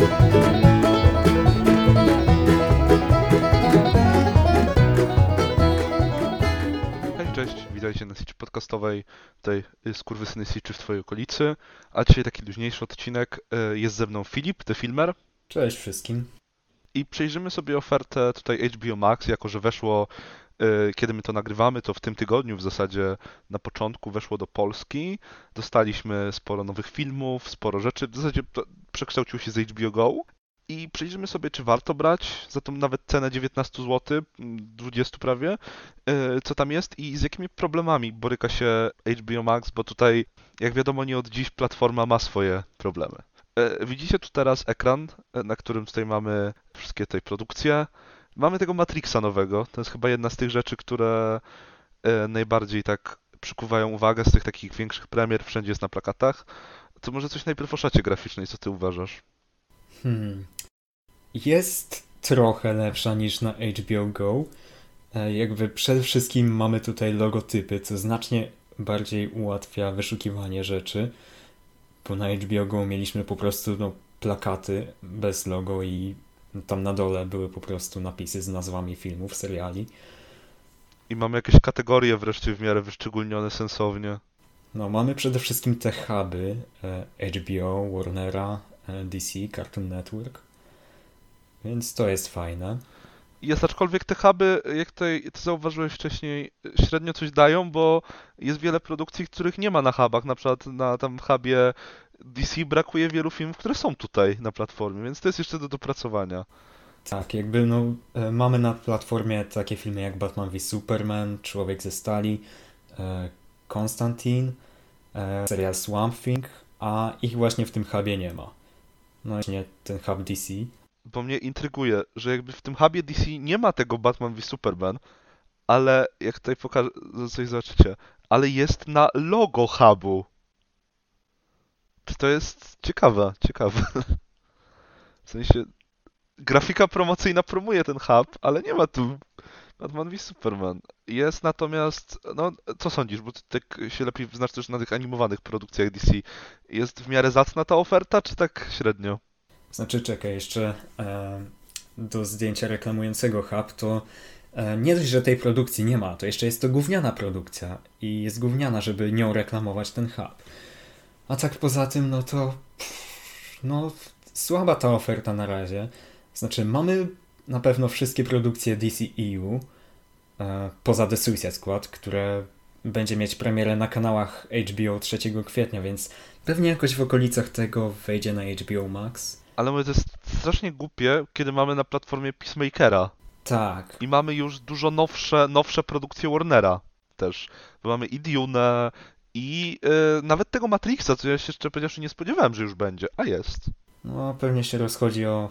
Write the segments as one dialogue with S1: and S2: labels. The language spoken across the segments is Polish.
S1: Hej, cześć, witajcie na sieci podcastowej, tutaj y, Skurwysyny Siczy w twojej okolicy, a dzisiaj taki luźniejszy odcinek, y, jest ze mną Filip, The Filmer.
S2: Cześć wszystkim.
S1: i przejrzymy sobie ofertę tutaj HBO Max, jako że weszło, kiedy my to nagrywamy, to w tym tygodniu w zasadzie na początku weszło do Polski, dostaliśmy sporo nowych filmów, sporo rzeczy, w zasadzie przekształcił się z HBO Go i przejrzymy sobie, czy warto brać za tą nawet cenę 19 zł, 20 prawie, e, co tam jest i z jakimi problemami boryka się HBO Max, bo tutaj, jak wiadomo, nie od dziś platforma ma swoje problemy. E, Widzicie tu teraz ekran, e, na którym tutaj mamy wszystkie tej produkcje. Mamy tego Matrixa nowego. To jest chyba jedna z tych rzeczy, które e, najbardziej tak przykuwają uwagę z tych takich większych premier, wszędzie jest na plakatach. To może coś najpierw o szacie graficznej, co ty uważasz?
S2: Hmm. Jest trochę lepsza niż na HBO Go. E, Jakby przede wszystkim mamy tutaj logotypy, co znacznie bardziej ułatwia wyszukiwanie rzeczy. Bo na HBO Go mieliśmy po prostu no, plakaty bez logo i tam na dole były po prostu napisy z nazwami filmów, seriali.
S1: I mamy jakieś kategorie wreszcie w miarę wyszczególnione sensownie.
S2: No, mamy przede wszystkim te huby e, HBO, Warnera, e, DC, Cartoon Network. Więc to jest fajne.
S1: Jest, aczkolwiek te huby, jak tutaj ty zauważyłeś wcześniej, średnio coś dają, bo jest wiele produkcji, których nie ma na hubach. Na przykład na tam hubie DC brakuje wielu filmów, które są tutaj na platformie, więc to jest jeszcze do dopracowania.
S2: Tak, jakby no, e, mamy na platformie takie filmy jak Batman v Superman, Człowiek ze Stali, e, Konstantin, e, serial Swamp Thing, a ich właśnie w tym hubie nie ma. No właśnie ten hub DC.
S1: Bo mnie intryguje, że jakby w tym hubie DC nie ma tego Batman v Superman, ale jak tutaj pokażę, coś zobaczycie, ale jest na logo hubu. To jest ciekawe, ciekawe. W sensie, grafika promocyjna promuje ten hub, ale nie ma tu Batman v Superman. Jest natomiast, no co sądzisz, bo ty tak się lepiej znasz też na tych animowanych produkcjach DC. Jest w miarę zacna ta oferta, czy tak średnio?
S2: Znaczy, czekaj, jeszcze e, do zdjęcia reklamującego hub, to e, nie dość, że tej produkcji nie ma, to jeszcze jest to gówniana produkcja i jest gówniana, żeby nią reklamować ten hub. A tak poza tym, no to no słaba ta oferta na razie. Znaczy, mamy na pewno wszystkie produkcje DCEU e, poza The Suicide Squad, które będzie mieć premierę na kanałach HBO 3 kwietnia, więc pewnie jakoś w okolicach tego wejdzie na HBO Max.
S1: Ale mówię, to jest strasznie głupie, kiedy mamy na platformie Peacemakera
S2: Tak,
S1: i mamy już dużo nowsze, nowsze produkcje Warnera też. Bo mamy i Dune, i y, nawet tego Matrixa, co ja się jeszcze powiedziawszy nie spodziewałem, że już będzie, a jest.
S2: no pewnie się rozchodzi o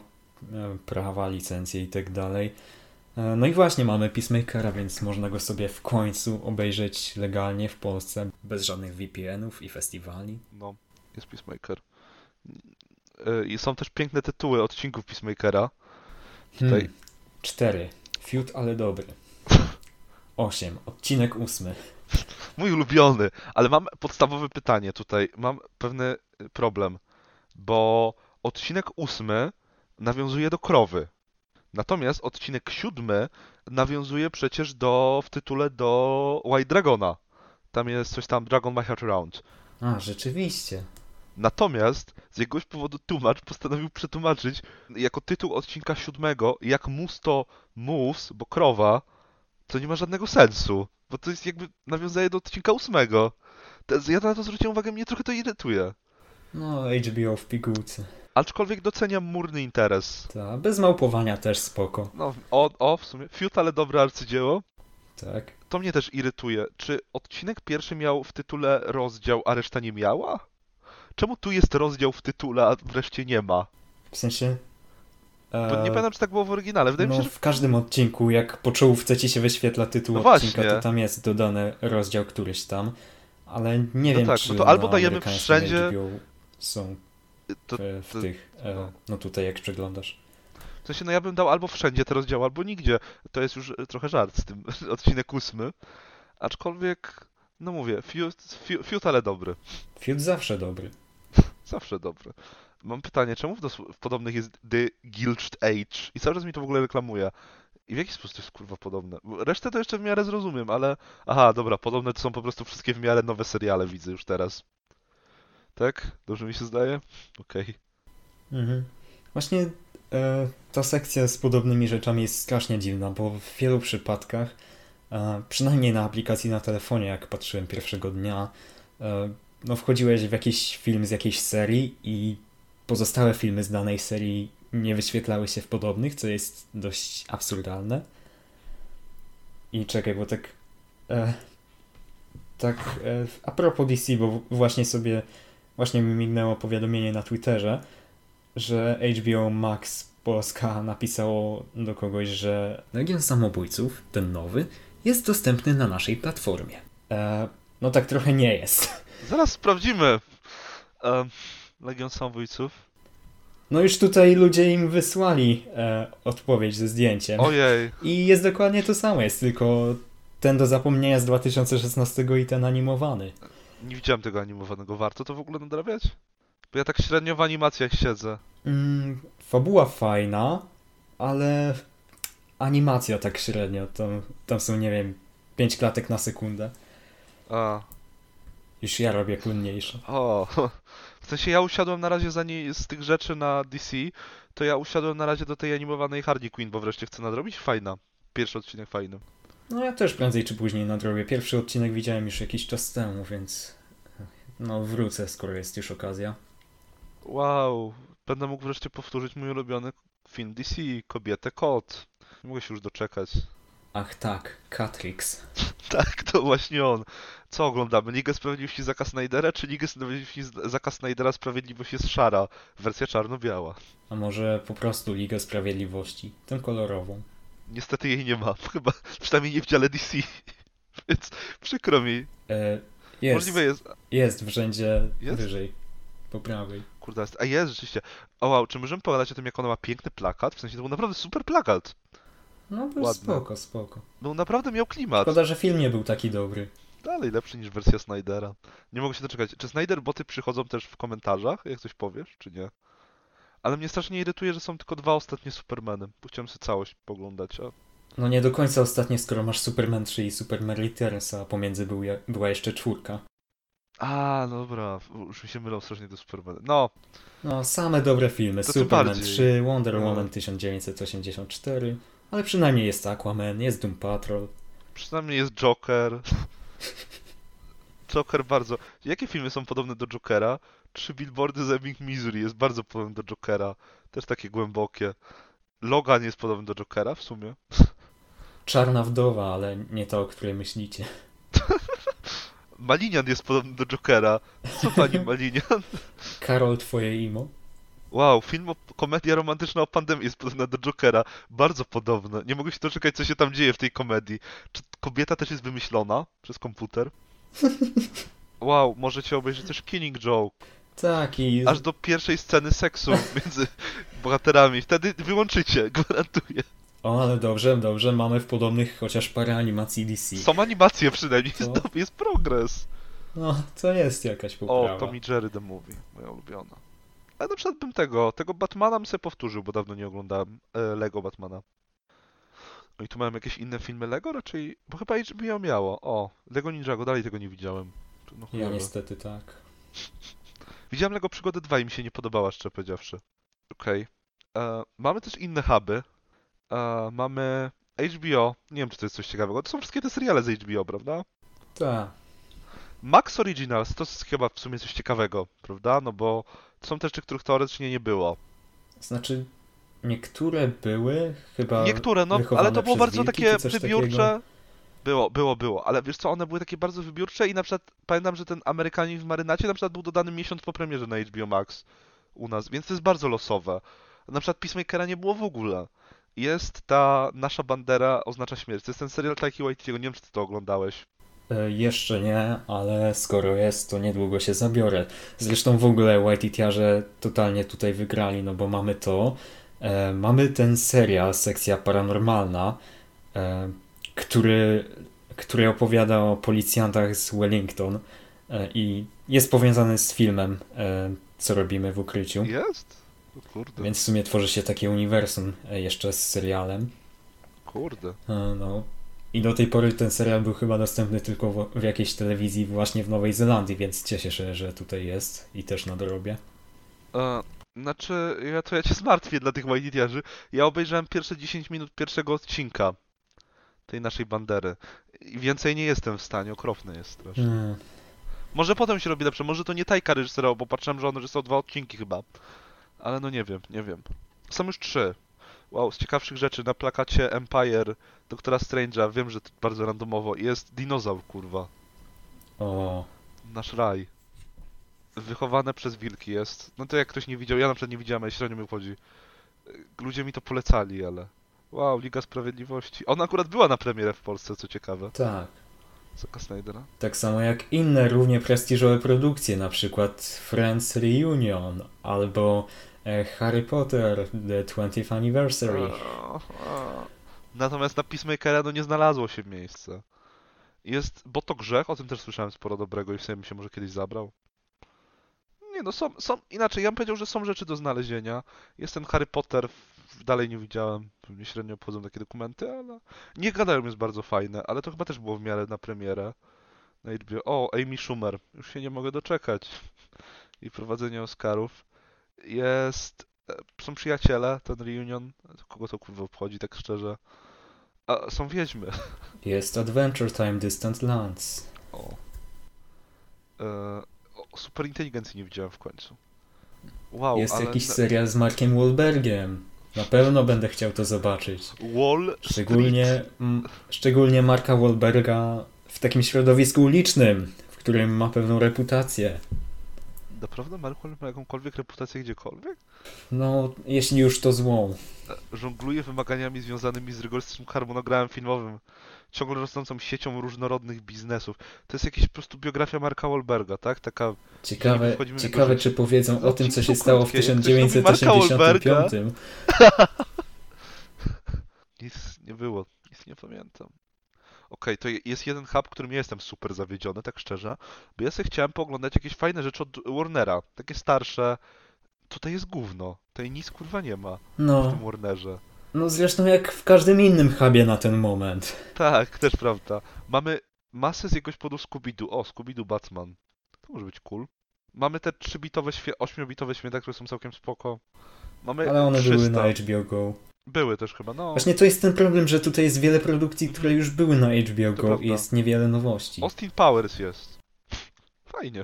S2: e, prawa, licencje i tak dalej. E, No i właśnie mamy Peacemakera, więc można go sobie w końcu obejrzeć legalnie w Polsce, bez żadnych VPN-ów i festiwali.
S1: No, jest Peacemaker. I są też piękne tytuły odcinków Peacemakera. Tutaj
S2: Hmm. Cztery. Fiut, ale dobry. Osiem. Odcinek ósmy.
S1: Mój ulubiony, ale mam podstawowe pytanie tutaj. Mam pewny y, problem, bo odcinek ósmy nawiązuje do krowy. Natomiast odcinek siódmy nawiązuje przecież do, w tytule do White Dragona. Tam jest coś tam Dragon My Heart Around.
S2: A, rzeczywiście.
S1: Natomiast z jakiegoś powodu tłumacz postanowił przetłumaczyć jako tytuł odcinka siódmego jak Musto Moves, bo krowa, to nie ma żadnego sensu, bo to jest jakby nawiązanie do odcinka ósmego. Ja na to zwróciłem uwagę, mnie trochę to irytuje.
S2: No, HBO w pigułce.
S1: Aczkolwiek doceniam murny interes.
S2: Ta, bez małpowania też spoko.
S1: No, o, o w sumie, fiut, ale dobre arcydzieło.
S2: Tak.
S1: To mnie też irytuje. Czy odcinek pierwszy miał w tytule rozdział, a reszta nie miała? Czemu tu jest rozdział w tytule, a wreszcie nie ma?
S2: W sensie...
S1: Bo
S2: e,
S1: nie pamiętam, czy tak było w oryginale. Wydaje mi
S2: no,
S1: się, że
S2: w każdym odcinku, jak po czołówce ci się wyświetla tytuł
S1: No
S2: odcinka,
S1: właśnie.
S2: to tam jest dodany rozdział któryś tam, ale nie
S1: No
S2: wiem,
S1: tak,
S2: czy
S1: no to albo
S2: na
S1: dajemy wszędzie-
S2: są
S1: to,
S2: w, w
S1: to-
S2: tych, e,
S1: no.
S2: no tutaj jak przeglądasz.
S1: w sensie, no ja bym dał albo wszędzie te rozdziały, albo nigdzie. To jest już e, trochę żart z tym odcinek ósmy. Aczkolwiek, no mówię, fiut, fiut, fiut ale dobry.
S2: Fiut zawsze dobry.
S1: Zawsze dobry. Mam pytanie, czemu w, w podobnych jest The Gilched Age? I cały czas mi to w ogóle reklamuje. I w jaki sposób to jest kurwa podobne? Resztę to jeszcze w miarę zrozumiem, ale... Aha, dobra, podobne to są po prostu wszystkie w miarę nowe seriale, widzę już teraz. Tak? Dobrze mi się zdaje? Okej.
S2: Mhm. Właśnie e, ta sekcja z podobnymi rzeczami jest strasznie dziwna, bo w wielu przypadkach, e, przynajmniej na aplikacji na telefonie, jak patrzyłem pierwszego dnia, e, no wchodziłeś w jakiś film z jakiejś serii i pozostałe filmy z danej serii nie wyświetlały się w podobnych, co jest dość absurdalne. I czekaj, bo tak. E, tak, e, a propos DC, bo właśnie sobie. Właśnie mi mignęło powiadomienie na Twitterze, że HBO Max Polska napisało do kogoś, że Legion Samobójców, ten nowy, jest dostępny na naszej platformie. E, no tak trochę nie jest.
S1: Zaraz sprawdzimy. Um, Legion Samobójców.
S2: No już tutaj ludzie im wysłali e, odpowiedź ze zdjęciem.
S1: Ojej.
S2: I jest dokładnie to samo, jest tylko ten do zapomnienia z 2016 i ten animowany.
S1: Nie widziałem tego animowanego. Warto to w ogóle nadrabiać? Bo ja tak średnio w animacjach siedzę.
S2: Mm, fabuła fajna, ale animacja tak średnio. Tam, tam są, nie wiem, 5 klatek na sekundę.
S1: A,
S2: Już ja robię płynniejsze.
S1: o. W sensie ja usiadłem na razie za niej z tych rzeczy na DC, to ja usiadłem na razie do tej animowanej Harley Quinn, bo wreszcie chcę nadrobić. Fajna. Pierwszy odcinek fajny.
S2: No ja też prędzej czy później nadrobię. Pierwszy odcinek widziałem już jakiś czas temu, więc no wrócę, skoro jest już okazja.
S1: Wow. Będę mógł wreszcie powtórzyć mój ulubiony film DC, Kobietę Kot. Nie mogę się już doczekać.
S2: Ach tak, Catrix.
S1: Tak, to właśnie on. Co oglądamy? Ligę Sprawiedliwości Zaka Snydera, czy Ligę Sprawiedliwości Zaka Snydera Sprawiedliwość jest szara? Wersja czarno-biała.
S2: A może po prostu Ligę Sprawiedliwości, tę kolorową.
S1: Niestety jej nie ma, chyba przynajmniej nie w dziale DC, więc przykro mi.
S2: E, jest,
S1: Możliwe jest...
S2: jest w rzędzie
S1: Jest?
S2: wyżej, po prawej.
S1: Kurde, jest... a jest rzeczywiście. O wow, czy możemy pogadać o tym, jak ona ma piękny plakat? W sensie to był naprawdę super plakat.
S2: No to
S1: Ładne.
S2: spoko, spoko.
S1: No naprawdę miał klimat.
S2: Szkoda, że film nie był taki dobry.
S1: Dalej lepszy niż wersja Snydera. Nie mogę się doczekać. Czy Snyder boty przychodzą też w komentarzach, jak coś powiesz, czy nie? Ale mnie strasznie irytuje, że są tylko dwa ostatnie Supermany. Bo chciałem sobie całość poglądać, a...
S2: No nie do końca ostatnie, skoro masz Superman 3 i Superman Returns, a pomiędzy był, była jeszcze czwórka.
S1: A, dobra, już mi się mylą strasznie do Supermany. No,
S2: No, same dobre filmy.
S1: To
S2: Superman
S1: bardziej.
S2: 3, Wonder
S1: No.
S2: Woman 1984, ale przynajmniej jest Aquaman, jest Doom Patrol.
S1: przynajmniej jest Joker. Joker bardzo... Jakie filmy są podobne do Jokera? Trzy Billboardy z Ebbing, Missouri jest bardzo podobny do Jokera. Też takie głębokie. Logan jest podobny do Jokera w sumie.
S2: Czarna Wdowa, ale nie ta, o której myślicie.
S1: Malinian jest podobny do Jokera. Co pani Malinian?
S2: Karol, twoje imo?
S1: Wow, film o komedia romantyczna o pandemii jest podobna do Jokera. Bardzo podobne. Nie mogę się doczekać, co się tam dzieje w tej komedii. Czy kobieta też jest wymyślona przez komputer? Wow, możecie obejrzeć też Killing Joke.
S2: Tak, i
S1: Aż do pierwszej sceny seksu między bohaterami. Wtedy wyłączycie, gwarantuję.
S2: O, ale dobrze, dobrze, mamy w podobnych chociaż parę animacji DC.
S1: Są animacje przynajmniej,
S2: Co?
S1: jest, jest progres.
S2: No, to jest jakaś poprawa.
S1: O, Tom i Jerry The Movie, moja ulubiona. Ale na przykład bym tego, tego Batmana bym sobie powtórzył, bo dawno nie oglądałem e, Lego Batmana. No i tu mamy jakieś inne filmy Lego raczej, bo chyba HBO miało. O, Lego Ninjago, dalej tego nie widziałem. No,
S2: Ja niestety tak.
S1: Widziałem Lego Przygody 2 i mi się nie podobała, szczerze powiedziawszy. Okej. E, Mamy też inne huby. E, mamy HBO, nie wiem czy to jest coś ciekawego, to są wszystkie te seriale z HBO, prawda?
S2: Tak.
S1: Max Originals to jest chyba w sumie coś ciekawego, prawda? No bo są też rzeczy, których teoretycznie nie było.
S2: Znaczy, niektóre były chyba.
S1: Niektóre, no, ale to było bardzo
S2: wilki,
S1: takie wybiórcze.
S2: takiego.
S1: Było, było, było, ale wiesz co, one były takie bardzo wybiórcze i na przykład pamiętam, że ten Amerykanin w marynacie na przykład był dodany miesiąc po premierze na HBO Max u nas, więc to jest bardzo losowe. Na przykład Peacemakera nie było w ogóle. Jest ta nasza bandera oznacza śmierć. To jest ten serial Taiki Waititiego, nie wiem czy ty to oglądałeś.
S2: E, Jeszcze nie, ale skoro jest, to niedługo się zabiorę. Zresztą w ogóle Whitey totalnie tutaj wygrali, no bo mamy to. E, mamy ten serial, sekcja paranormalna, e, który, który opowiada o policjantach z Wellington. e, i jest powiązany z filmem, e, co robimy w ukryciu.
S1: Jest? O kurde.
S2: Więc w sumie tworzy się takie uniwersum e, jeszcze z serialem.
S1: Kurde.
S2: No. I do tej pory ten serial był chyba dostępny tylko w, w jakiejś telewizji właśnie w Nowej Zelandii, więc cieszę się, że tutaj jest i też nadrobię.
S1: E, znaczy, ja to ja cię zmartwię dla tych Wajnitiarzy. Ja obejrzałem pierwsze 10 minut pierwszego odcinka tej naszej bandery. I więcej nie jestem w stanie, okropne jest strasznie.
S2: Mm.
S1: Może potem się robi lepsze, może to nie Tajka reżyserował, bo patrzyłem, że on reżyserował dwa odcinki chyba. Ale no nie wiem, nie wiem. Są już trzy. Wow, z ciekawszych rzeczy na plakacie Empire Doktora Strange'a, wiem, że to bardzo randomowo, jest dinozaur, kurwa.
S2: O,
S1: Nasz raj. Wychowane przez wilki jest. No to jak ktoś nie widział, ja na przykład nie widziałem, ale średnio mi chodzi. Ludzie mi to polecali, ale... Wow, Liga Sprawiedliwości. Ona akurat była na premierę w Polsce, co ciekawe.
S2: tak.
S1: Zaka Snydera.
S2: Tak samo jak inne równie prestiżowe produkcje, na przykład Friends Reunion albo Harry Potter The 20th Anniversary.
S1: Natomiast na Peacemakera no nie znalazło się miejsce. Jest, bo to grzech, o tym też słyszałem sporo dobrego i w sumie mi się może kiedyś zabrał. Nie no, są, są, inaczej, ja bym powiedział, że są rzeczy do znalezienia. Jest ten Harry Potter, dalej nie widziałem, mnie średnio obchodzą takie dokumenty, ale nie gadają, jest bardzo fajne, ale to chyba też było w miarę na premierę. Na HBO. O, Amy Schumer, już się nie mogę doczekać. I prowadzenie Oscarów. Jest, e, są przyjaciele, ten reunion, kogo to kurwa obchodzi, tak szczerze. A, są wiedźmy.
S2: Jest Adventure Time Distant Lands.
S1: O. E, o, super inteligencji nie widziałem w końcu. Wow,
S2: Jest
S1: ale
S2: jakiś serial z Markiem Wahlbergiem. Na pewno będę chciał to zobaczyć.
S1: Wall
S2: Szczególnie, mm, szczególnie Marka Wahlberga w takim środowisku ulicznym, w którym ma pewną reputację.
S1: Naprawdę Wahlberg ma jakąkolwiek reputację gdziekolwiek?
S2: No, jeśli już to złą.
S1: Żongluje wymaganiami związanymi z rygorystycznym harmonogramem filmowym, ciągle rosnącą siecią różnorodnych biznesów. To jest jakaś po prostu biografia Marka Wahlberga, tak? Taka
S2: Ciekawe, ciekawe czy powiedzą o tym, co się stało w
S1: krótkie, jak ktoś lubi Marka
S2: 1985.
S1: Nic nie było, nic nie pamiętam. Okej, to je- jest jeden hub, którym ja jestem super zawiedziony, tak szczerze, bo ja sobie chciałem pooglądać jakieś fajne rzeczy od Warnera, takie starsze. Tutaj jest gówno, tutaj nic kurwa nie ma w
S2: No,
S1: tym Warnerze.
S2: no zresztą jak w każdym innym hubie na ten moment.
S1: Tak, też prawda. Mamy masę z jakiegoś powodu Scooby-Doo. O, Scooby-Doo Batman. To może być cool. Mamy te 3-bitowe, świe- 8-bitowe święta, które są całkiem spoko. Mamy
S2: Ale one
S1: 300.
S2: były na HBO Go.
S1: Były też chyba, no.
S2: Właśnie to jest ten problem, że tutaj jest wiele produkcji, które już były na HBO
S1: To
S2: Go
S1: prawda.
S2: i jest niewiele nowości.
S1: Austin Powers jest. Fajnie.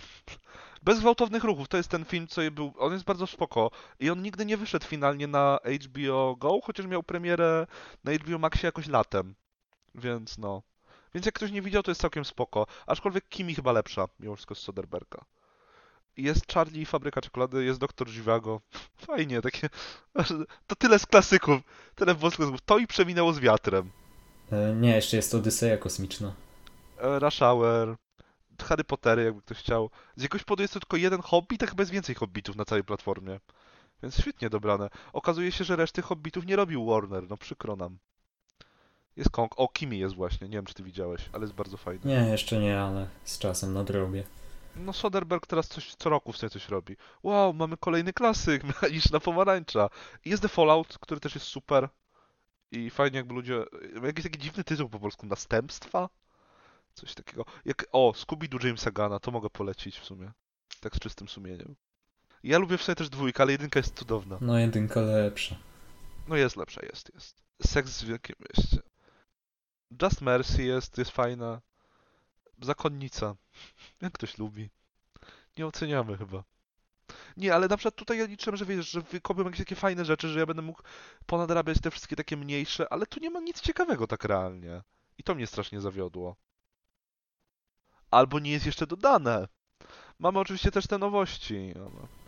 S1: Bez gwałtownych ruchów. To jest ten film, co był. On jest bardzo spoko. I on nigdy nie wyszedł finalnie na HBO Go, chociaż miał premierę na HBO Maxie jakoś latem. Więc no. Więc jak ktoś nie widział, to jest całkiem spoko. Aczkolwiek Kimi chyba lepsza, mimo wszystko z Soderberga. Jest Charlie i Fabryka Czekolady, jest Doktor Zhivago. Fajnie, takie... To tyle z klasyków. Tyle wąsków. To i przeminęło z wiatrem.
S2: E, Nie, jeszcze jest Odyseja Kosmiczna.
S1: e, Rush Hour, Harry Pottery, jakby ktoś chciał. Z jakiegoś powodu jest to tylko jeden hobbit, a chyba jest więcej hobbitów na całej platformie. Więc świetnie dobrane. Okazuje się, że reszty hobbitów nie robił Warner, no przykro nam. Jest Kong. O, Kimi jest właśnie, nie wiem czy ty widziałeś, ale jest bardzo fajny.
S2: Nie, jeszcze nie, ale z czasem nadrobię.
S1: No Soderbergh teraz coś co roku w sumie coś robi. Wow, mamy kolejny klasyk, mechaniczna pomarańcza. I jest The Fallout, który też jest super. I fajnie jakby ludzie... Jakiś taki dziwny tytuł po polsku, Następstwa? Coś takiego. Jak... O, Scooby-Doo Jamesa Gana, to mogę polecić w sumie. Tak z czystym sumieniem. Ja lubię w sumie też dwójkę, ale jedynka jest cudowna.
S2: No jedynka lepsza.
S1: No jest lepsza, jest, jest. Seks w Wielkim Mieście. Just Mercy jest, jest fajna. Zakonnica. Jak ktoś lubi. Nie oceniamy chyba. Nie, ale na przykład tutaj ja liczyłem, że wiesz, że wykopią jakieś takie fajne rzeczy, że ja będę mógł ponadrabiać te wszystkie takie mniejsze, ale tu nie ma nic ciekawego tak realnie. I to mnie strasznie zawiodło. Albo nie jest jeszcze dodane. Mamy oczywiście też te nowości.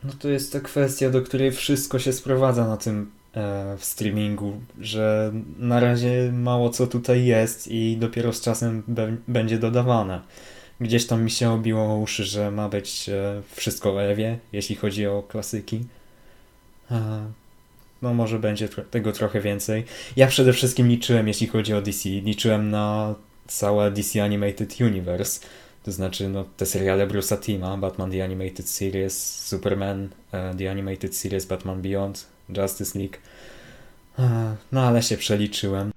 S2: No to jest ta kwestia, do której wszystko się sprowadza na tym w streamingu, że na razie mało co tutaj jest i dopiero z czasem będzie dodawane. Gdzieś tam mi się obiło uszy, że ma być e, wszystko o Ewie, jeśli chodzi o klasyki. E, no może będzie tego trochę więcej. Ja przede wszystkim liczyłem, jeśli chodzi o DC, liczyłem na całe DC Animated Universe. To znaczy, no, te seriale Bruce'a Tima, Batman The Animated Series, Superman e, The Animated Series, Batman Beyond, Justice League. No, ale się przeliczyłem.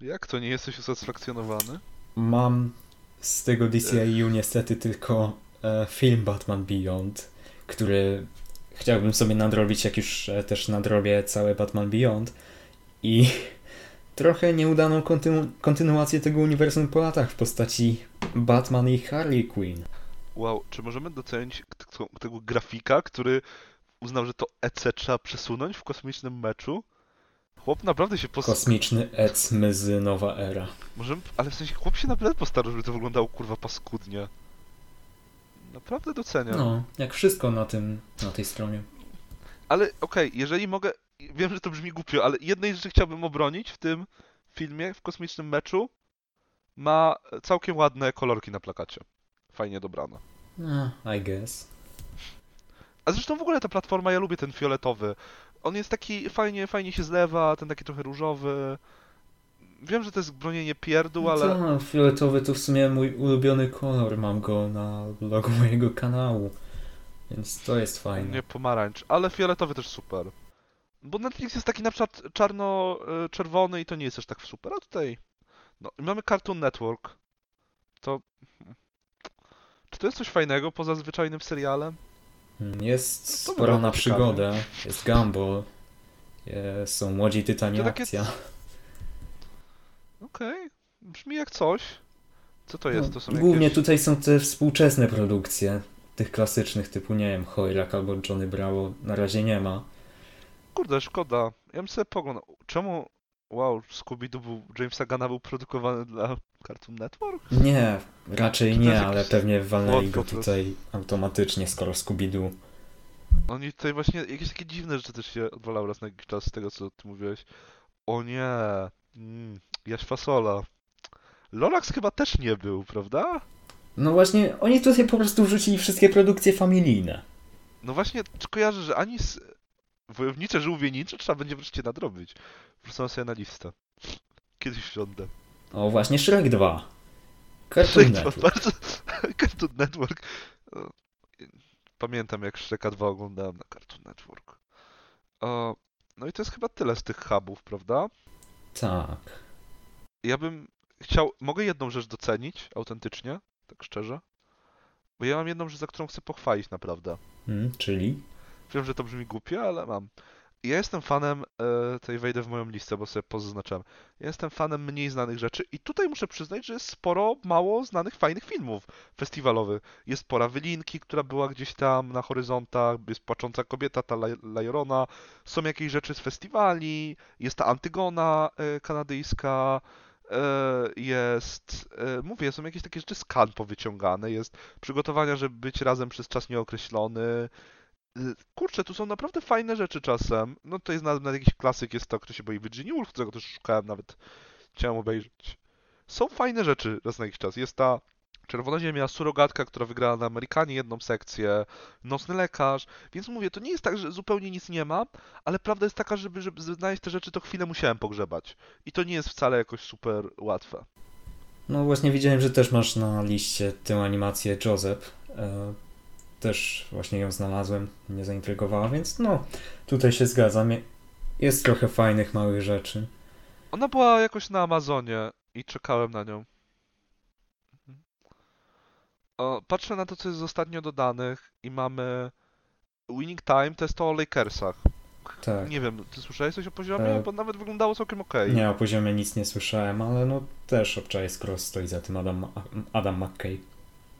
S1: Jak to, nie jesteś usatysfakcjonowany?
S2: Mam z tego DCIU niestety tylko e, film Batman Beyond, który chciałbym sobie nadrobić, jak już e, też nadrobię całe Batman Beyond. I trochę nieudaną kontynu- kontynuację tego uniwersum po latach w postaci Batman i Harley Quinn.
S1: Wow, czy możemy docenić tego grafika, który uznał, że to EC trzeba przesunąć w kosmicznym meczu? Chłop naprawdę się postarał.
S2: Kosmiczny Ec Myzy Nowa Era.
S1: Możemy, ale w sensie chłop się naprawdę postarał, żeby to wyglądało kurwa paskudnie. Naprawdę doceniam.
S2: No, jak wszystko na tym, na tej stronie.
S1: Ale okej, jeżeli mogę, wiem, że to brzmi głupio, ale jednej rzeczy chciałbym obronić w tym filmie, w kosmicznym meczu. Ma całkiem ładne kolorki na plakacie. Fajnie dobrane.
S2: No, I guess.
S1: A zresztą w ogóle ta platforma, ja lubię ten fioletowy. On jest taki fajnie, fajnie się zlewa, ten taki trochę różowy. Wiem, że to jest bronienie pierdół, ale
S2: Co, no, fioletowy to w sumie mój ulubiony kolor. Mam go na logo mojego kanału. Więc to jest fajne.
S1: nie pomarańcz. Ale fioletowy też super. Bo Netflix jest taki na przykład czarno-czerwony i to nie jest też tak super. A tutaj, no i mamy Cartoon Network. To... Czy to jest coś fajnego poza zwyczajnym serialem?
S2: Mm, Jest
S1: wygląda
S2: na przygodę. Jest Gumball. Jest, są Młodzi Tytani
S1: To takie-
S2: Akcja.
S1: Okej, brzmi jak coś. Co to jest?
S2: No,
S1: To są
S2: Głównie
S1: jakieś...
S2: tutaj są te współczesne produkcje. Tych klasycznych typu, nie wiem, Hoyrak albo Johnny Bravo na razie nie ma.
S1: Kurde, szkoda. Ja bym sobie poglądał. Czemu... Wow, Scooby-Doo był... Jamesa Gana był produkowany dla Cartoon Network?
S2: Nie, raczej nie, ale
S1: jakiś
S2: pewnie walnęli go tutaj automatycznie, skoro Scooby-Doo.
S1: Oni tutaj właśnie jakieś takie dziwne rzeczy też się odwalały raz na jakiś czas z tego, co ty mówiłeś. O nie, mm, Jaś Fasola. Lorax chyba też nie był, prawda?
S2: No właśnie, oni tutaj po prostu wrzucili wszystkie produkcje familijne.
S1: No właśnie, czy kojarzę, że ani z Wojownicze Żółwienicze trzeba będzie wreszcie nadrobić. Wrzucam sobie na listę. Kiedyś wsiądę.
S2: O, właśnie Shrek 2. Cartoon
S1: Shrek
S2: Network.
S1: bardzo... Cartoon Network. Pamiętam jak Shreka 2 oglądałem na Cartoon Network. No i to jest chyba tyle z tych hubów, prawda?
S2: Tak.
S1: Ja bym chciał... Mogę jedną rzecz docenić autentycznie, tak szczerze? Bo ja mam jedną rzecz, za którą chcę pochwalić naprawdę.
S2: Hmm, czyli?
S1: Wiem, że to brzmi głupio, ale mam. Ja jestem fanem, e, tutaj wejdę w moją listę, bo sobie pozaznaczam. Ja jestem fanem mniej znanych rzeczy i tutaj muszę przyznać, że jest sporo mało znanych, fajnych filmów festiwalowych. Jest pora Wylinki, która była gdzieś tam na horyzontach, jest Płacząca Kobieta, ta Laj- Lajorona, są jakieś rzeczy z festiwali, jest ta Antygona e, kanadyjska, e, jest, e, mówię, są jakieś takie rzeczy z kan powyciągane, jest przygotowania, żeby być razem przez czas nieokreślony, Kurczę, tu są naprawdę fajne rzeczy czasem. No to jest nawet jakiś klasyk, jest to, kto się boi Virginia Woolf, którego też szukałem, nawet chciałem obejrzeć. Są fajne rzeczy raz na jakiś czas. Jest ta Czerwona Ziemia, Surogatka, która wygrała na Amerykanie jedną sekcję, Nocny Lekarz, więc mówię, to nie jest tak, że zupełnie nic nie ma, ale prawda jest taka, żeby, żeby znaleźć te rzeczy, to chwilę musiałem pogrzebać. I to nie jest wcale jakoś super łatwe.
S2: No właśnie widziałem, że też masz na liście tę animację Joseph. Też właśnie ją znalazłem, mnie zaintrygowała, więc no, tutaj się zgadzam. Jest trochę fajnych, małych rzeczy.
S1: Ona była jakoś na Amazonie i czekałem na nią. Mhm. O, patrzę na to, co jest ostatnio dodanych i mamy Winning Time, to jest to o Lakersach.
S2: Tak.
S1: Nie wiem, ty słyszałeś coś o poziomie?
S2: E,
S1: Bo nawet wyglądało całkiem okej.
S2: Nie, o poziomie nic nie słyszałem, ale no też obczaję, skoro stoi za tym Adam, Adam McKay.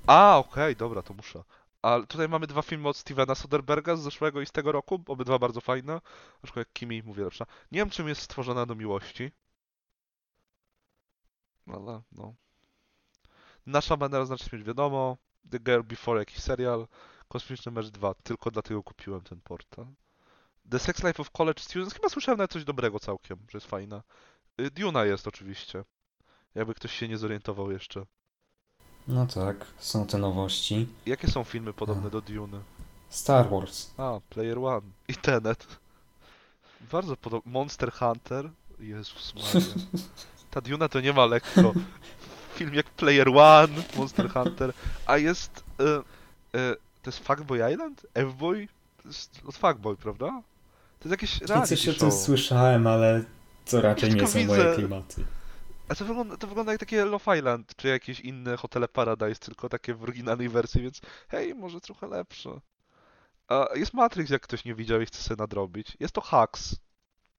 S1: A, okej, dobra, to muszę. Ale tutaj mamy dwa filmy od Stevena Soderberga z zeszłego i z tego roku, obydwa bardzo fajne. Aczkolwiek Kimi, mówię lepsza. Nie wiem, czym jest stworzona do miłości. Ale, no. Nasza manera znaczy śmierć, wiadomo. The Girl Before jakiś serial. Kosmiczny Mecz 2, tylko dlatego kupiłem ten portal. The Sex Life of College Students, chyba słyszałem nawet coś dobrego całkiem, że jest fajna. Y, Duna jest oczywiście. Jakby ktoś się nie zorientował jeszcze.
S2: No tak, są te nowości.
S1: Jakie są filmy podobne do Duny?
S2: Star Wars.
S1: A, Player One. I Tenet. Bardzo podobne. Monster Hunter. Jezus Maria. Ta Duna to nie ma lekko. film jak Player One, Monster Hunter, a jest... E, e, to jest Fuckboy Island? F-Boy? To jest od Fuckboy, prawda? To jest jakieś reality
S2: Coś o
S1: show.
S2: tym słyszałem, ale to raczej nie
S1: tylko
S2: są
S1: widzę-
S2: moje klimaty.
S1: A to wygląda, to wygląda jak takie Love Island, czy jakieś inne hotele Paradise, tylko takie w oryginalnej wersji, więc hej, może trochę lepsze. A jest Matrix, jak ktoś nie widział i chce sobie nadrobić. Jest to Hacks.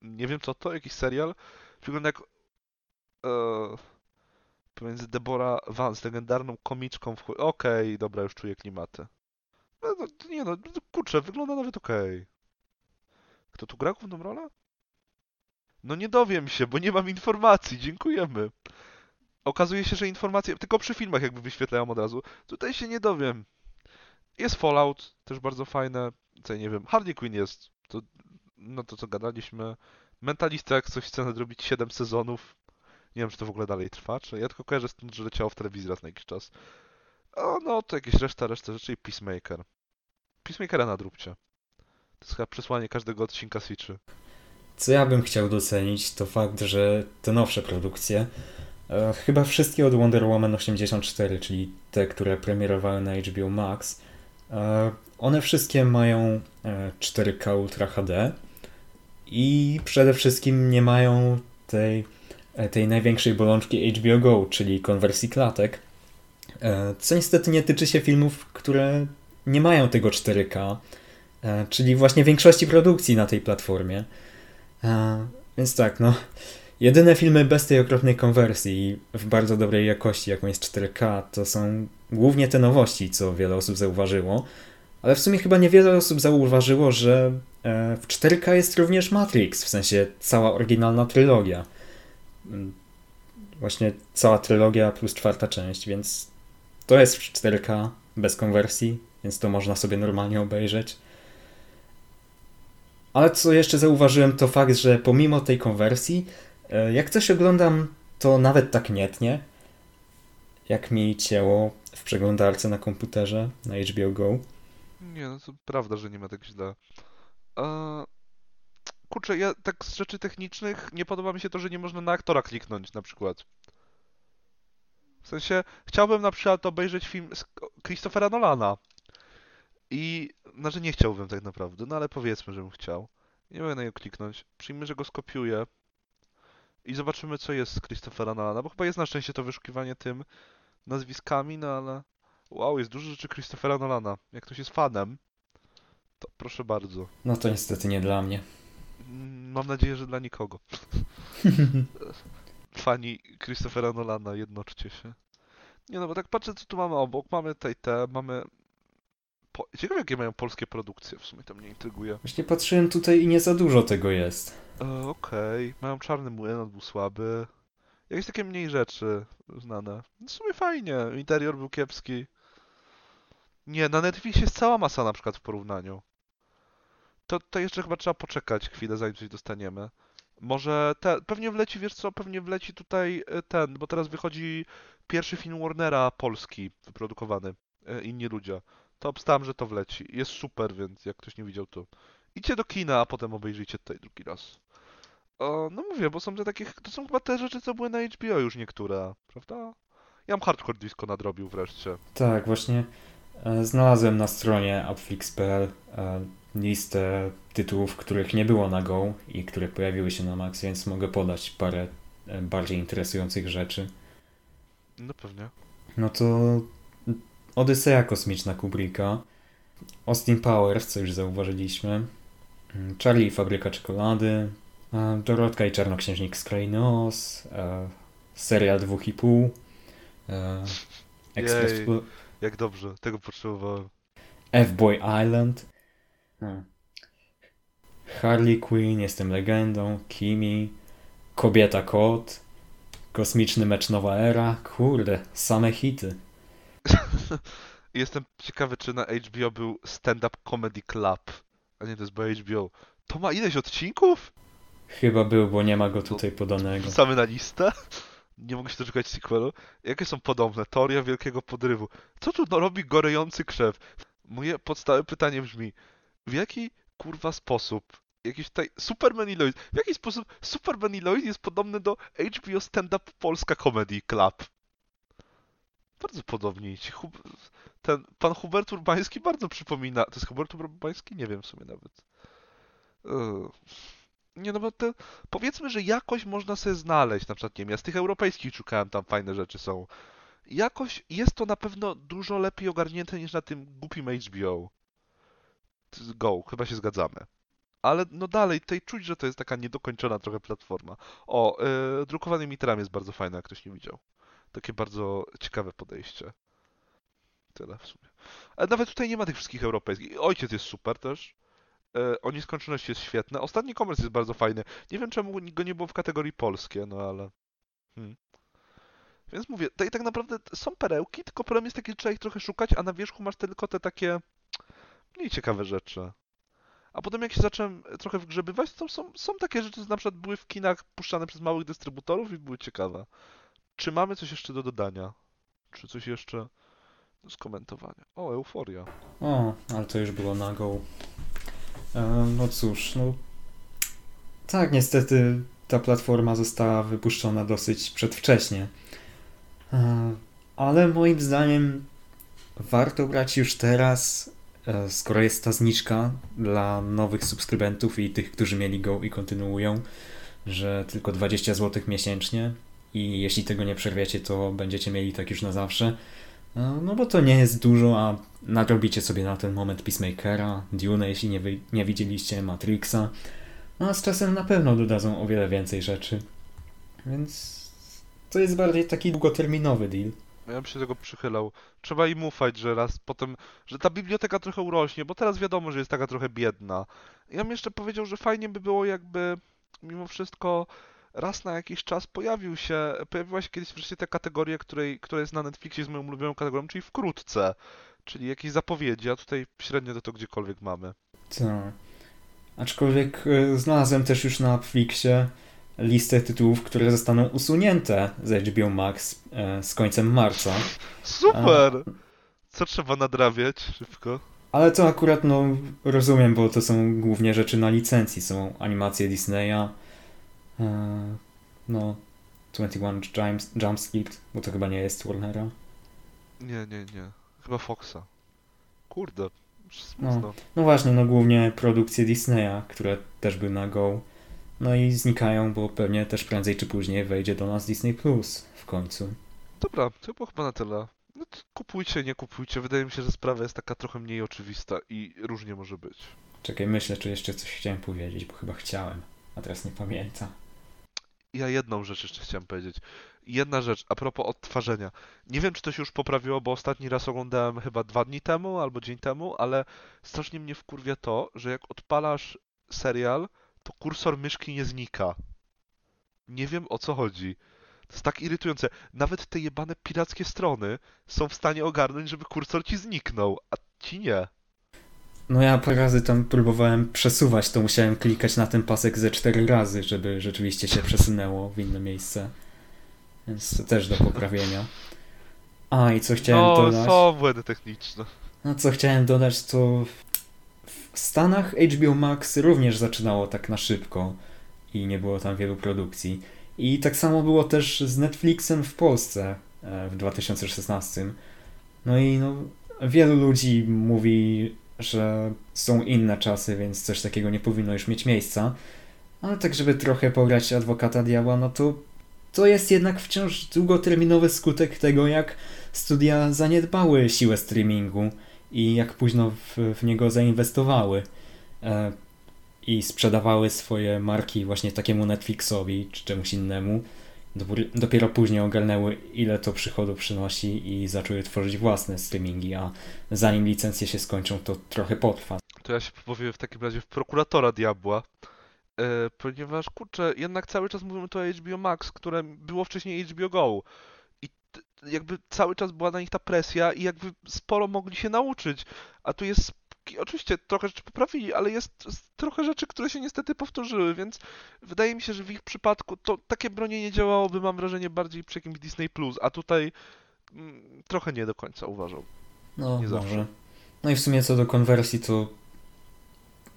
S1: Nie wiem co to, jakiś serial. Wygląda jak... E, pomiędzy Deborah Vance, legendarną komiczką w... chuj- Okej, dobra, już czuję klimaty. No, no, nie no, kurczę, wygląda nawet okej. Kto tu gra główną rolę? No nie dowiem się, bo nie mam informacji. Dziękujemy. Okazuje się, że informacje tylko przy filmach jakby wyświetlają od razu. Tutaj się nie dowiem. Jest Fallout, też bardzo fajne. Ja nie wiem, Harley Quinn jest. To, no to co gadaliśmy. Mentalista jak coś chce nadrobić 7 sezonów. Nie wiem, czy to w ogóle dalej trwa, czy ja tylko kojarzę stąd, że leciało w telewizji raz na jakiś czas. O, no to jakieś reszta, reszta rzeczy i Peacemaker. Peacemakera nadróbcie. To jest chyba przesłanie każdego odcinka Switchy.
S2: Co ja bym chciał docenić, to fakt, że te nowsze produkcje, e, chyba wszystkie od Wonder Woman 84, czyli te, które premierowały na HBO Max, e, one wszystkie mają e, 4K Ultra HD i przede wszystkim nie mają tej, e, tej największej bolączki HBO Go, czyli konwersji klatek, e, co niestety nie tyczy się filmów, które nie mają tego 4K, e, czyli właśnie większości produkcji na tej platformie. Więc tak, no. Jedyne filmy bez tej okropnej konwersji w bardzo dobrej jakości, jaką jest 4K, to są głównie te nowości, co wiele osób zauważyło. Ale w sumie chyba niewiele osób zauważyło, że e, w 4K jest również Matrix, w sensie cała oryginalna trylogia. Mm, Właśnie cała trylogia plus czwarta część, więc to jest w 4K bez konwersji, więc to można sobie normalnie obejrzeć. Ale co jeszcze zauważyłem, to fakt, że pomimo tej konwersji, e, jak coś oglądam, to nawet tak nie tnie, jak mi cięło w przeglądarce na komputerze, na HBO Go.
S1: Nie, no to prawda, że nie ma tak źle. Eee, kurczę, ja tak z rzeczy technicznych nie podoba mi się to, że nie można na aktora kliknąć na przykład. W sensie, chciałbym na przykład obejrzeć film z Christophera Nolana. I, znaczy nie chciałbym tak naprawdę, no ale powiedzmy, żebym chciał. Nie mogę na niego kliknąć. Przyjmę, że go skopiuję. I zobaczymy, co jest z Christophera Nolana, bo chyba jest na szczęście to wyszukiwanie tym nazwiskami, no ale... Wow, jest dużo rzeczy Christophera Nolana. Jak ktoś jest fanem, to proszę bardzo.
S2: No to niestety nie dla mnie.
S1: Mm, Mam nadzieję, że dla nikogo. Fani Christophera Nolana, jednoczcie się. Nie no, bo tak patrzę, co tu mamy obok. Mamy tej te, mamy... Po... Ciekawe, jakie mają polskie produkcje, w sumie to mnie intryguje.
S2: Właśnie patrzyłem tutaj i nie za dużo tego jest.
S1: E, Okej, mają czarny młyn, on był słaby. Jakieś takie mniej rzeczy znane. W sumie fajnie, interior był kiepski. Nie, na Netflixie jest cała masa na przykład w porównaniu. To, to jeszcze chyba trzeba poczekać chwilę, zanim coś dostaniemy. Może te, pewnie wleci, wiesz co, pewnie wleci tutaj e, ten, bo teraz wychodzi pierwszy film Warnera polski, wyprodukowany, e, Inni Ludzie. To obstałem, że to wleci. Jest super, więc jak ktoś nie widział, to idźcie do kina, a potem obejrzyjcie tutaj drugi raz. O, no mówię, bo są te takie, to są chyba te rzeczy, co były na HBO już niektóre, prawda? Ja mam Hardcore Disco nadrobił wreszcie.
S2: Tak, właśnie e, znalazłem na stronie upflix.pl e, listę tytułów, których nie było na Go i które pojawiły się na Max, więc mogę podać parę e, bardziej interesujących rzeczy.
S1: No pewnie.
S2: No to Odyseja kosmiczna Kubricka, Austin Powers, co już zauważyliśmy, mm, Charlie i Fabryka Czekolady, e, Dorotka i Czarnoksiężnik z Krainy Oz, e, serial dwóch i pół, e, Express
S1: Jej. Jak dobrze, tego potrzebowałem.
S2: F-Boy Island, hmm. Harley Quinn, Jestem legendą, Kimi, Kobieta Kot, Kosmiczny mecz Nowa Era, kurde, same hity.
S1: Jestem ciekawy, czy na HBO był Stand-Up Comedy Club. A nie, to jest bo HBO. To ma ileś odcinków?
S2: Chyba był, bo nie ma go tutaj podanego.
S1: Wrzucamy na listę? Nie mogę się doczekać sequelu. Jakie są podobne? Teoria wielkiego podrywu. Co tu no robi gorejący krzew? Moje podstawowe pytanie brzmi, w jaki kurwa sposób jakiś tutaj Superman i w jaki sposób Superman i jest podobny do HBO Stand Up Polska Comedy Club? Bardzo podobni ci. Hub... Ten pan Hubert Urbański bardzo przypomina. To jest Hubert Urbański? Nie wiem w sumie nawet. Yy. Nie no bo te, powiedzmy, że jakoś można sobie znaleźć, na przykład nie wiem, ja z tych europejskich szukałem, tam fajne rzeczy są. Jakoś jest to na pewno dużo lepiej ogarnięte niż na tym głupim HBO. Go, chyba się zgadzamy. Ale no dalej, tutaj czuć, że to jest taka niedokończona trochę platforma. O, yy, drukowany literami jest bardzo fajne, jak ktoś nie widział. Takie bardzo ciekawe podejście. Tyle w sumie. Ale nawet tutaj nie ma tych wszystkich europejskich. Ojciec jest super też. E, o nieskończoności jest świetne. Ostatni komers jest bardzo fajny. Nie wiem czemu go nie było w kategorii polskie, no ale... Hmm. Więc mówię, tak, tak naprawdę są perełki, tylko problem jest taki, że trzeba ich trochę szukać, a na wierzchu masz tylko te takie mniej ciekawe rzeczy. A potem jak się zacząłem trochę wgrzebywać, to są, są takie rzeczy, które na przykład były w kinach puszczane przez małych dystrybutorów i były ciekawe. Czy mamy coś jeszcze do dodania? Czy coś jeszcze do skomentowania? O, euforia.
S2: O, ale to już było na. E, no cóż, no. Tak, niestety ta platforma została wypuszczona dosyć przedwcześnie. E, ale moim zdaniem warto brać już teraz, e, skoro jest ta zniżka dla nowych subskrybentów i tych, którzy mieli Go i kontynuują, że tylko 20 zł miesięcznie i jeśli tego nie przerwiecie, to będziecie mieli tak już na zawsze. No bo to nie jest dużo, a nadrobicie sobie na ten moment Peacemakera, Dune, jeśli nie, wy, nie widzieliście, Matrixa. No a z czasem na pewno dodadzą o wiele więcej rzeczy. Więc to jest bardziej taki długoterminowy deal.
S1: Ja bym się tego przychylał. Trzeba im ufać, że raz potem, że ta biblioteka trochę urośnie, bo teraz wiadomo, że jest taka trochę biedna. Ja bym jeszcze powiedział, że fajnie by było jakby mimo wszystko raz na jakiś czas pojawił się, pojawiła się kiedyś wreszcie ta kategoria, której, która jest na Netflixie z moją ulubioną kategorią, czyli wkrótce. Czyli jakieś zapowiedzi, a tutaj średnio to, to gdziekolwiek mamy.
S2: Tak. Aczkolwiek y, znalazłem też już na Netflixie listę tytułów, które zostaną usunięte z HBO Max y, z końcem marca.
S1: Super! Co trzeba nadrabiać szybko?
S2: Ale to akurat no rozumiem, bo to są głównie rzeczy na licencji. Są animacje Disneya, no 21 Jump, Jump bo to chyba nie jest Warnera.
S1: Nie, nie, nie. Chyba Foxa. Kurde,
S2: no, no właśnie, no głównie produkcje Disneya, które też były na Go. No i znikają, bo pewnie też prędzej czy później wejdzie do nas Disney Plus w końcu.
S1: Dobra, to było chyba na tyle. No kupujcie, nie kupujcie. Wydaje mi się, że sprawa jest taka trochę mniej oczywista i różnie może być.
S2: Czekaj, myślę, czy jeszcze coś chciałem powiedzieć, bo chyba chciałem, a teraz nie pamiętam.
S1: Ja jedną rzecz jeszcze chciałem powiedzieć. Jedna rzecz, a propos odtwarzania. Nie wiem, czy to się już poprawiło, bo ostatni raz oglądałem chyba dwa dni temu albo dzień temu, ale strasznie mnie wkurwia to, że jak odpalasz serial, to kursor myszki nie znika. Nie wiem o co chodzi. To jest tak irytujące. Nawet te jebane pirackie strony są w stanie ogarnąć, żeby kursor ci zniknął, a ci nie.
S2: No ja parę razy tam próbowałem przesuwać, to musiałem klikać na ten pasek ze cztery razy, żeby rzeczywiście się przesunęło w inne miejsce. Więc to też do poprawienia. A i co chciałem
S1: no,
S2: dodać.
S1: No, są błędy techniczne.
S2: No co chciałem dodać, to w Stanach HBO Max również zaczynało tak na szybko i nie było tam wielu produkcji. I tak samo było też z Netflixem w Polsce e, w 2016. No i no, wielu ludzi mówi, że są inne czasy, więc coś takiego nie powinno już mieć miejsca. Ale tak, żeby trochę pograć adwokata diabła, no to to jest jednak wciąż długoterminowy skutek tego, jak studia zaniedbały siłę streamingu i jak późno w, w niego zainwestowały e, i sprzedawały swoje marki właśnie takiemu Netflixowi czy czemuś innemu. Dopiero później ogarnęły, ile to przychodu przynosi i zaczęły tworzyć własne streamingi, a zanim licencje się skończą, to trochę potrwa.
S1: To ja się powiem w takim razie w prokuratora diabła, E, ponieważ kurczę, jednak cały czas mówimy tu o HBO Max, które było wcześniej HBO Go. I jakby cały czas była na nich ta presja i jakby sporo mogli się nauczyć. A tu jest oczywiście trochę rzeczy poprawili, ale jest trochę rzeczy, które się niestety powtórzyły, więc wydaje mi się, że w ich przypadku to takie bronienie działałoby, mam wrażenie, bardziej przy jakimś Disney Plus, a tutaj mm, trochę nie do końca uważam.
S2: No, nie może. Zawsze. No i w sumie co do konwersji, to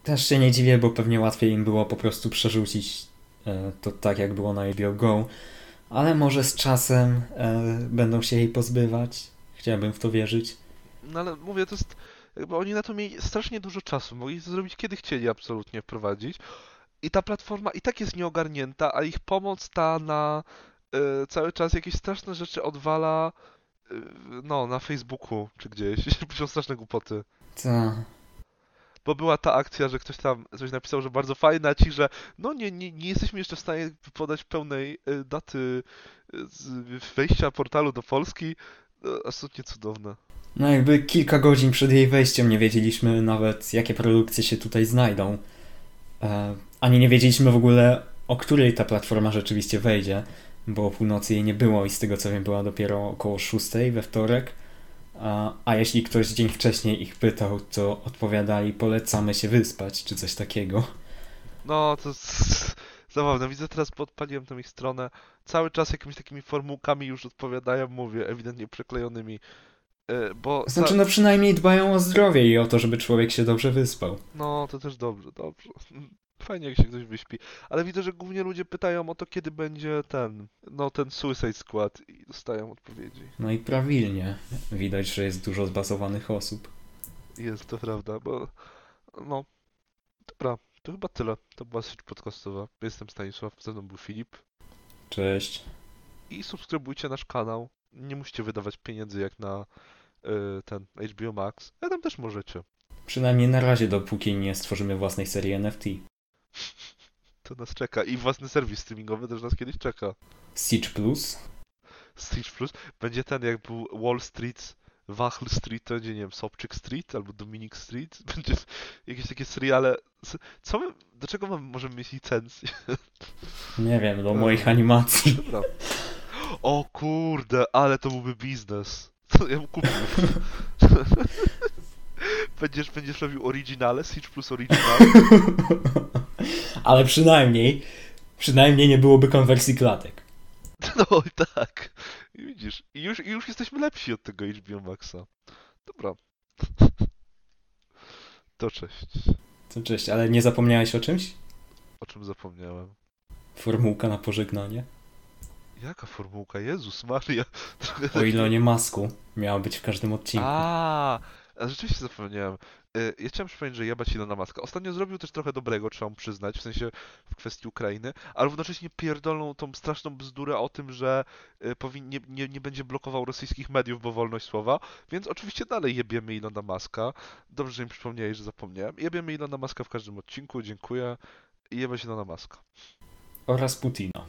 S2: też się nie dziwię, bo pewnie łatwiej im było po prostu przerzucić e, to tak, jak było na HBO Go. Ale może z czasem e, będą się jej pozbywać. Chciałbym w to wierzyć.
S1: No ale mówię, to jest. Jakby oni na to mieli strasznie dużo czasu. Mogli to zrobić kiedy chcieli absolutnie wprowadzić. I ta platforma i tak jest nieogarnięta, a ich pomoc ta na y, cały czas jakieś straszne rzeczy odwala y, no, na Facebooku czy gdzieś. Piszą straszne głupoty.
S2: Ta.
S1: Bo była ta akcja, że ktoś tam coś napisał, że bardzo fajna, ci, że no nie, nie, nie jesteśmy jeszcze w stanie podać pełnej y, daty wejścia portalu do Polski. No, absolutnie cudowne.
S2: No jakby kilka godzin przed jej wejściem nie wiedzieliśmy nawet, jakie produkcje się tutaj znajdą. E, ani nie wiedzieliśmy w ogóle, o której ta platforma rzeczywiście wejdzie, bo o północy jej nie było i z tego co wiem była dopiero około 6 we wtorek. A, a jeśli ktoś dzień wcześniej ich pytał, to odpowiadali polecamy się wyspać, czy coś takiego.
S1: No, to zabawne. Widzę teraz, bo odpaliłem tą ich stronę. Cały czas jakimiś takimi formułkami już odpowiadają, mówię, ewidentnie przeklejonymi. Y, Bo
S2: Znaczy no przynajmniej dbają o zdrowie i o to, żeby człowiek się dobrze wyspał.
S1: No, to też dobrze, dobrze. Fajnie, jak się ktoś wyśpi. Ale widzę, że głównie ludzie pytają o to, kiedy będzie ten, no, ten Suicide Squad i dostają odpowiedzi.
S2: No i prawilnie. Widać, że jest dużo zbazowanych osób.
S1: Jest to prawda, bo no, dobra, to chyba tyle. To była sieć podcastowa. Jestem Stanisław, ze mną był Filip
S2: Cześć.
S1: i subskrybujcie nasz kanał. Nie musicie wydawać pieniędzy jak na y, ten HBO Max, ale tam też możecie.
S2: Przynajmniej na razie, dopóki nie stworzymy własnej serii NFT.
S1: To nas czeka i własny serwis streamingowy też nas kiedyś czeka.
S2: Siege Plus?
S1: Siege Plus będzie ten jak był Wall Street, Wachl Street, to będzie, nie wiem, Sobczyk Street albo Dominic Street. Będzie jakieś takie seriale. Co my, do czego mamy, możemy mieć licencję?
S2: Nie wiem, do moich animacji.
S1: Dobra. O kurde, ale to byłby biznes. To ja bym kupił. Będziesz, będziesz robił oryginale, Siege Plus oryginale.
S2: Ale przynajmniej, przynajmniej nie byłoby konwersji klatek.
S1: No i tak. I widzisz, i już, i już jesteśmy lepsi od tego HBO Maxa. Dobra. To cześć.
S2: To cześć, ale nie zapomniałeś o czymś?
S1: O czym zapomniałem?
S2: Formułka na pożegnanie?
S1: Jaka formułka? Jezus Maria.
S2: O Ilonie Masku miała być w każdym odcinku.
S1: A, a rzeczywiście zapomniałem. Y, Ja chciałem przypomnieć, że jebać Ilona Maska. Ostatnio zrobił też trochę dobrego, trzeba mu przyznać, w sensie w kwestii Ukrainy, ale równocześnie pierdolną tą straszną bzdurę o tym, że y, nie, nie, nie będzie blokował rosyjskich mediów, bo wolność słowa, więc oczywiście dalej jebiemy Ilona Maska. Dobrze, że mi przypomniałeś, że zapomniałem. Jebiemy Ilona Maska w każdym odcinku, dziękuję. I jebać Ilona Maska.
S2: Oraz Putina.